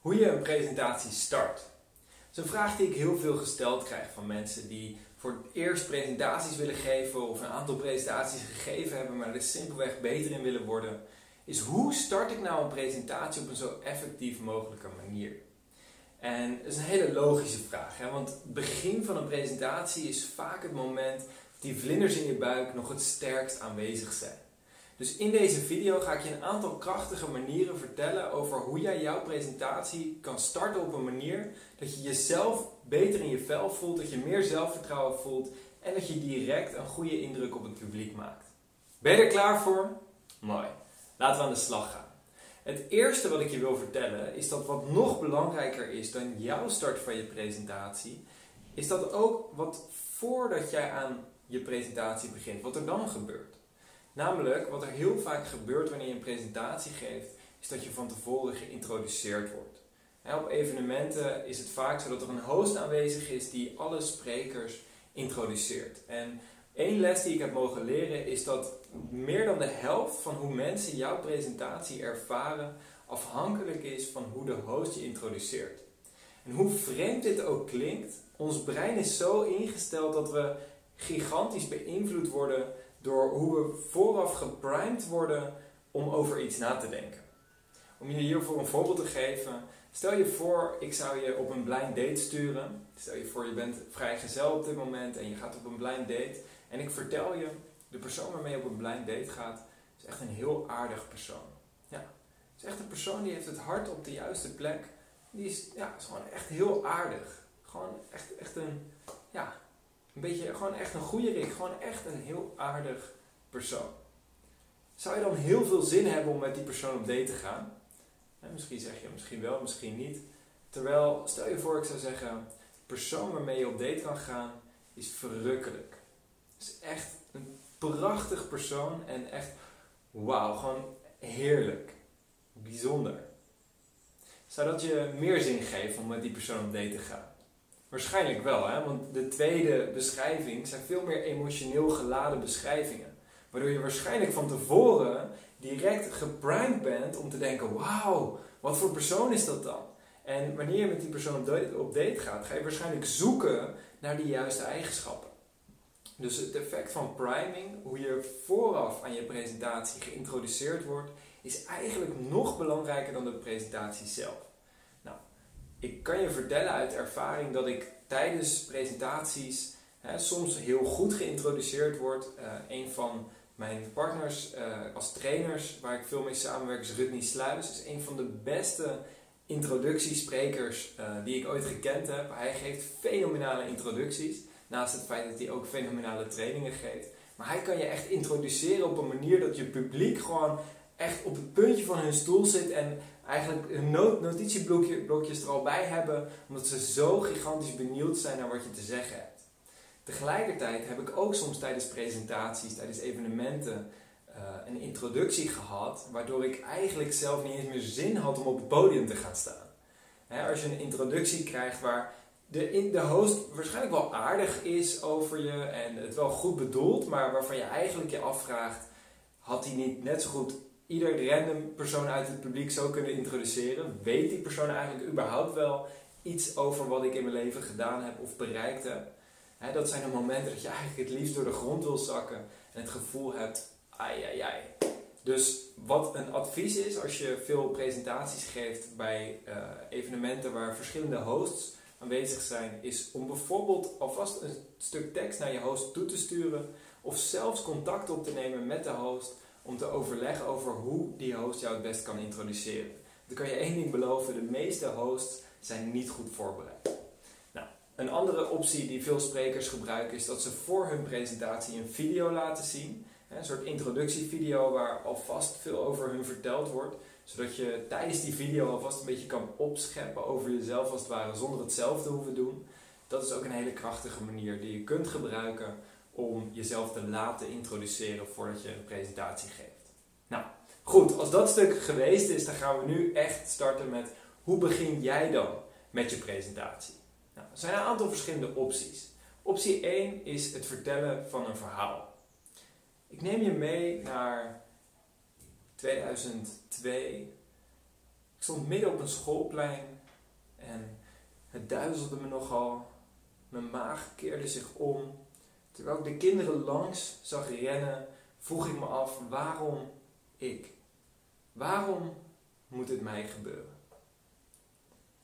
Hoe je een presentatie start. Dat is een vraag die ik heel veel gesteld krijg van mensen die voor het eerst presentaties willen geven of een aantal presentaties gegeven hebben, maar er simpelweg beter in willen worden. Is hoe start ik nou een presentatie op een zo effectief mogelijke manier? En dat is een hele logische vraag, hè? want het begin van een presentatie is vaak het moment dat die vlinders in je buik nog het sterkst aanwezig zijn. Dus in deze video ga ik je een aantal krachtige manieren vertellen over hoe jij jouw presentatie kan starten op een manier dat je jezelf beter in je vel voelt, dat je meer zelfvertrouwen voelt en dat je direct een goede indruk op het publiek maakt. Ben je er klaar voor? Mooi. Laten we aan de slag gaan. Het eerste wat ik je wil vertellen is dat wat nog belangrijker is dan jouw start van je presentatie, is dat ook wat voordat jij aan je presentatie begint, wat er dan gebeurt. Namelijk, wat er heel vaak gebeurt wanneer je een presentatie geeft, is dat je van tevoren geïntroduceerd wordt. op evenementen is het vaak zo dat er een host aanwezig is die alle sprekers introduceert. En één les die ik heb mogen leren is dat meer dan de helft van hoe mensen jouw presentatie ervaren afhankelijk is van hoe de host je introduceert. En hoe vreemd dit ook klinkt, ons brein is zo ingesteld dat we gigantisch beïnvloed worden door hoe we vooraf geprimed worden om over iets na te denken. Om je hiervoor een voorbeeld te geven, stel je voor ik zou je op een blind date sturen. Stel je voor je bent vrijgezel op dit moment en je gaat op een blind date en ik vertel je, de persoon waarmee je op een blind date gaat, is echt een heel aardig persoon. Ja, is echt een persoon die heeft het hart op de juiste plek. Die is, ja, is gewoon echt heel aardig. Gewoon echt, echt een, ja, een beetje, gewoon echt een goede Rick. Gewoon echt een heel aardig persoon. Zou je dan heel veel zin hebben om met die persoon op date te gaan? misschien zeg je misschien wel, misschien niet. Terwijl, stel je voor ik zou zeggen, de persoon waarmee je op date kan gaan, is verrukkelijk. Is echt een prachtig persoon en echt, wauw, gewoon heerlijk. Bijzonder. Zou dat je meer zin geven om met die persoon op date te gaan? Waarschijnlijk wel, hè? want de tweede beschrijving zijn veel meer emotioneel geladen beschrijvingen. Waardoor je waarschijnlijk van tevoren direct geprimed bent om te denken: wauw, wat voor persoon is dat dan? En wanneer je met die persoon op date gaat, ga je waarschijnlijk zoeken naar die juiste eigenschappen. Dus het effect van priming, hoe je vooraf aan je presentatie geïntroduceerd wordt, is eigenlijk nog belangrijker dan de presentatie zelf ik kan je vertellen uit ervaring dat ik tijdens presentaties hè, soms heel goed geïntroduceerd word. Uh, een van mijn partners uh, als trainers, waar ik veel mee samenwerk, is Rudney Sluis. Is een van de beste introductiesprekers uh, die ik ooit gekend heb. Hij geeft fenomenale introducties. Naast het feit dat hij ook fenomenale trainingen geeft. Maar hij kan je echt introduceren op een manier dat je publiek gewoon echt op het puntje van hun stoel zit en eigenlijk hun notitieblokjes er al bij hebben, omdat ze zo gigantisch benieuwd zijn naar wat je te zeggen hebt. Tegelijkertijd heb ik ook soms tijdens presentaties, tijdens evenementen, uh, een introductie gehad, waardoor ik eigenlijk zelf niet eens meer zin had om op het podium te gaan staan. als je een introductie krijgt waar de, de host waarschijnlijk wel aardig is over je en het wel goed bedoelt, maar waarvan je eigenlijk je afvraagt: had hij niet net zo goed ieder random persoon uit het publiek zo kunnen introduceren? Weet die persoon eigenlijk überhaupt wel iets over wat ik in mijn leven gedaan heb of bereikt heb? dat zijn de momenten dat je eigenlijk het liefst door de grond wil zakken en het gevoel hebt, ai ai ai. Dus wat een advies is als je veel presentaties geeft bij uh, evenementen waar verschillende hosts aanwezig zijn, is om bijvoorbeeld alvast een stuk tekst naar je host toe te sturen of zelfs contact op te nemen met de host om te overleggen over hoe die host jou het best kan introduceren. Dan kan je één ding beloven, de meeste hosts zijn niet goed voorbereid. Nou, een andere optie die veel sprekers gebruiken is dat ze voor hun presentatie een video laten zien. Een soort introductievideo waar alvast veel over hun verteld wordt. Zodat je tijdens die video alvast een beetje kan opscheppen over jezelf als het ware zonder het zelf te hoeven doen. Dat is ook een hele krachtige manier die je kunt gebruiken om jezelf te laten introduceren voordat je een presentatie geeft. Nou, goed, als dat stuk geweest is, dan gaan we nu echt starten met hoe begin jij dan met je presentatie? Nou, er zijn een aantal verschillende opties. Optie 1 is het vertellen van een verhaal. Ik neem je mee naar 2002. Ik stond midden op een schoolplein en het duizelde me nogal. Mijn maag keerde zich om. Terwijl ik de kinderen langs zag rennen, vroeg ik me af waarom ik? Waarom moet het mij gebeuren?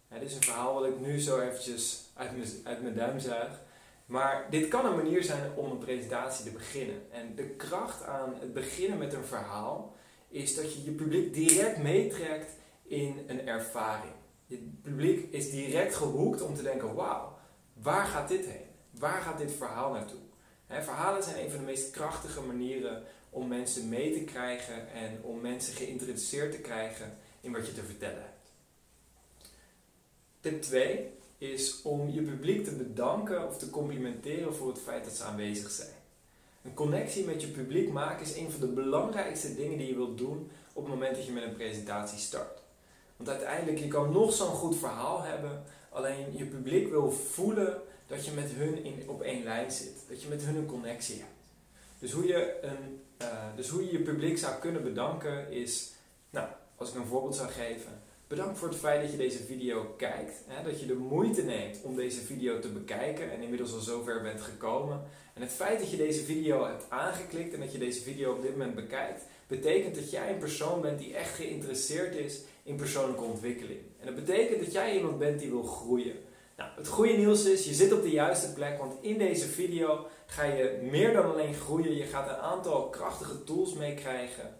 Het is een verhaal wat ik nu zo eventjes uit mijn, uit mijn duim zuig. Maar dit kan een manier zijn om een presentatie te beginnen. En de kracht aan het beginnen met een verhaal is dat je je publiek direct meetrekt in een ervaring. Je publiek is direct gehoekt om te denken: wauw, waar gaat dit heen? Waar gaat dit verhaal naartoe? Verhalen zijn een van de meest krachtige manieren om mensen mee te krijgen en om mensen geïnteresseerd te krijgen in wat je te vertellen hebt. Tip 2 is om je publiek te bedanken of te complimenteren voor het feit dat ze aanwezig zijn. Een connectie met je publiek maken is een van de belangrijkste dingen die je wilt doen op het moment dat je met een presentatie start. Want uiteindelijk, je kan nog zo'n goed verhaal hebben, alleen je publiek wil voelen dat je met hun in, op één lijn zit. Dat je met hun een connectie hebt. Dus hoe je, een, uh, dus hoe je je publiek zou kunnen bedanken is, nou, als ik een voorbeeld zou geven. Bedankt voor het feit dat je deze video kijkt. Hè, dat je de moeite neemt om deze video te bekijken en inmiddels al zover bent gekomen. En het feit dat je deze video hebt aangeklikt en dat je deze video op dit moment bekijkt, betekent dat jij een persoon bent die echt geïnteresseerd is in persoonlijke ontwikkeling. En dat betekent dat jij iemand bent die wil groeien. Nou, het goede nieuws is, je zit op de juiste plek, want in deze video ga je meer dan alleen groeien. Je gaat een aantal krachtige tools meekrijgen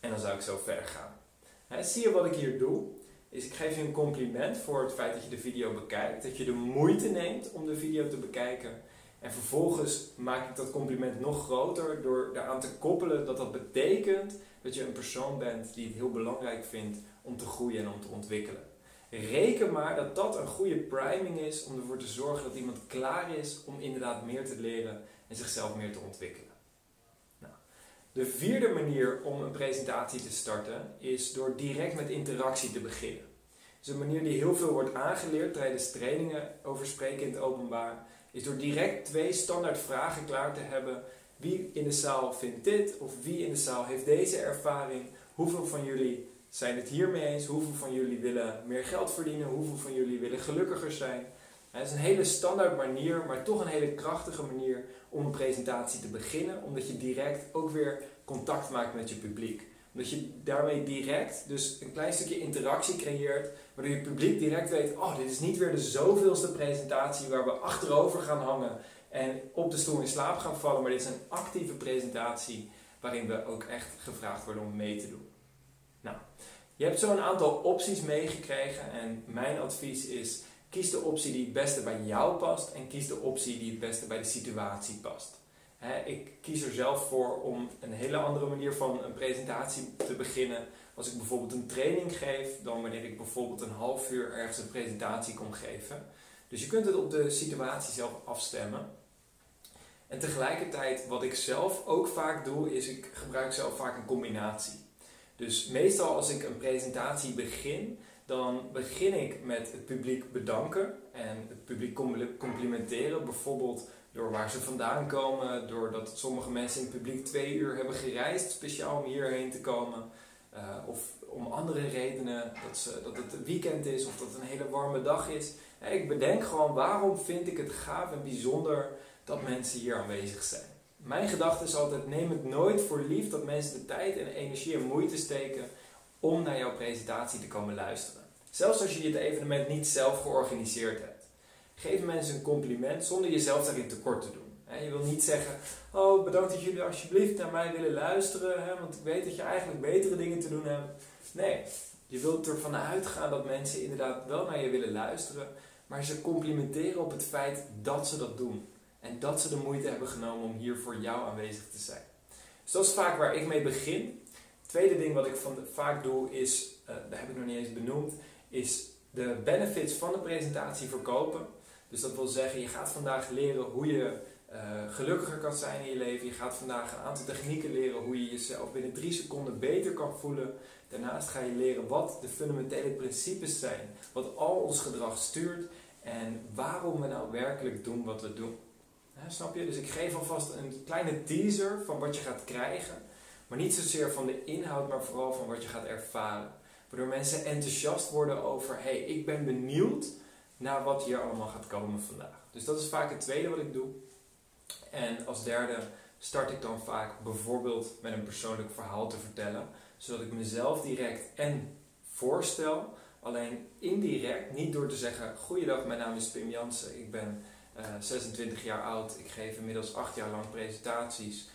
en dan zou ik zo verder gaan. zie je wat ik hier doe? Is ik geef je een compliment voor het feit dat je de video bekijkt, dat je de moeite neemt om de video te bekijken. En vervolgens maak ik dat compliment nog groter door daaraan te koppelen dat dat betekent dat je een persoon bent die het heel belangrijk vindt om te groeien en om te ontwikkelen. Reken maar dat dat een goede priming is om ervoor te zorgen dat iemand klaar is om inderdaad meer te leren en zichzelf meer te ontwikkelen. Nou, de vierde manier om een presentatie te starten is door direct met interactie te beginnen. Dus een manier die heel veel wordt aangeleerd tijdens trainingen over spreken in het openbaar, is door direct twee standaard vragen klaar te hebben. Wie in de zaal vindt dit of wie in de zaal heeft deze ervaring? Hoeveel van jullie zijn het hiermee eens? Hoeveel van jullie willen meer geld verdienen? Hoeveel van jullie willen gelukkiger zijn? Het is een hele standaard manier, maar toch een hele krachtige manier om een presentatie te beginnen, omdat je direct ook weer contact maakt met je publiek. Omdat je daarmee direct dus een klein stukje interactie creëert, waardoor je publiek direct weet: oh, dit is niet weer de zoveelste presentatie waar we achterover gaan hangen en op de stoel in slaap gaan vallen, maar dit is een actieve presentatie waarin we ook echt gevraagd worden om mee te doen. Nou, je hebt zo een aantal opties meegekregen en mijn advies is kies de optie die het beste bij jou past en kies de optie die het beste bij de situatie past. ik kies er zelf voor om een hele andere manier van een presentatie te beginnen. Als ik bijvoorbeeld een training geef, dan wanneer ik bijvoorbeeld een half uur ergens een presentatie kom geven. Dus je kunt het op de situatie zelf afstemmen. En tegelijkertijd, wat ik zelf ook vaak doe, is ik gebruik zelf vaak een combinatie. Dus meestal als ik een presentatie begin, dan begin ik met het publiek bedanken en het publiek complimenteren. Bijvoorbeeld door waar ze vandaan komen, doordat sommige mensen in het publiek twee uur hebben gereisd speciaal om hierheen te komen. Uh, of om andere redenen, dat, ze, dat het weekend is of dat het een hele warme dag is. ik bedenk gewoon waarom vind ik het gaaf en bijzonder dat mensen hier aanwezig zijn. Mijn gedachte is altijd: neem het nooit voor lief dat mensen de tijd en energie en moeite steken om naar jouw presentatie te komen luisteren. Zelfs als je dit evenement niet zelf georganiseerd hebt. Geef mensen een compliment zonder jezelf daarin tekort te doen. Je wil niet zeggen: Oh, bedankt dat jullie alsjeblieft naar mij willen luisteren, want ik weet dat je eigenlijk betere dingen te doen hebt. Nee, je wilt ervan uitgaan dat mensen inderdaad wel naar je willen luisteren, maar ze complimenteren op het feit dat ze dat doen. En dat ze de moeite hebben genomen om hier voor jou aanwezig te zijn. Dus dat is vaak waar ik mee begin. Het tweede ding wat ik van vaak doe is, uh, daar heb ik nog niet eens benoemd, is de benefits van de presentatie verkopen. Dus dat wil zeggen, je gaat vandaag leren hoe je uh, gelukkiger kan zijn in je leven. Je gaat vandaag een aantal technieken leren hoe je jezelf binnen drie seconden beter kan voelen. Daarnaast ga je leren wat de fundamentele principes zijn, wat al ons gedrag stuurt en waarom we nou werkelijk doen wat we doen snap je? Dus ik geef alvast een kleine teaser van wat je gaat krijgen. Maar niet zozeer van de inhoud, maar vooral van wat je gaat ervaren. Waardoor mensen enthousiast worden over, hey, ik ben benieuwd naar wat hier allemaal gaat komen vandaag. Dus dat is vaak het tweede wat ik doe. En als derde start ik dan vaak bijvoorbeeld met een persoonlijk verhaal te vertellen, zodat ik mezelf direct en voorstel, alleen indirect, niet door te zeggen: Goeiedag, mijn naam is Pim Jansen, ik ben 26 eh, jaar oud, ik geef inmiddels 8 jaar lang presentaties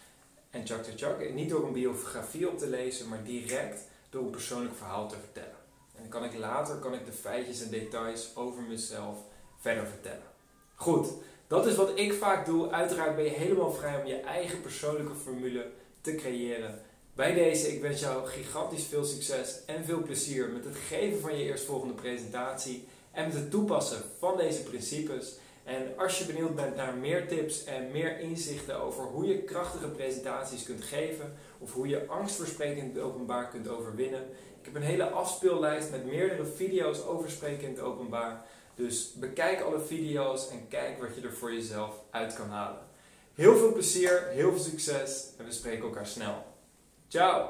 en chak chak chak. Niet door een biografie op te lezen, maar direct door een persoonlijk verhaal te vertellen. En dan kan ik later kan ik de feitjes en details over mezelf verder vertellen. Goed, dat is wat ik vaak doe. Uiteraard ben je helemaal vrij om je eigen persoonlijke formule te creëren. Bij deze, ik wens jou gigantisch veel succes en veel plezier met het geven van je eerstvolgende presentatie en met het toepassen van deze principes. En als je benieuwd bent naar meer tips en meer inzichten over hoe je krachtige presentaties kunt geven of hoe je angst voor spreken in het openbaar kunt overwinnen, ik heb een hele afspeellijst met meerdere video's over spreken in het openbaar. Dus bekijk alle video's en kijk wat je er voor jezelf uit kan halen. Heel veel plezier, heel veel succes en we spreken elkaar snel. Ciao!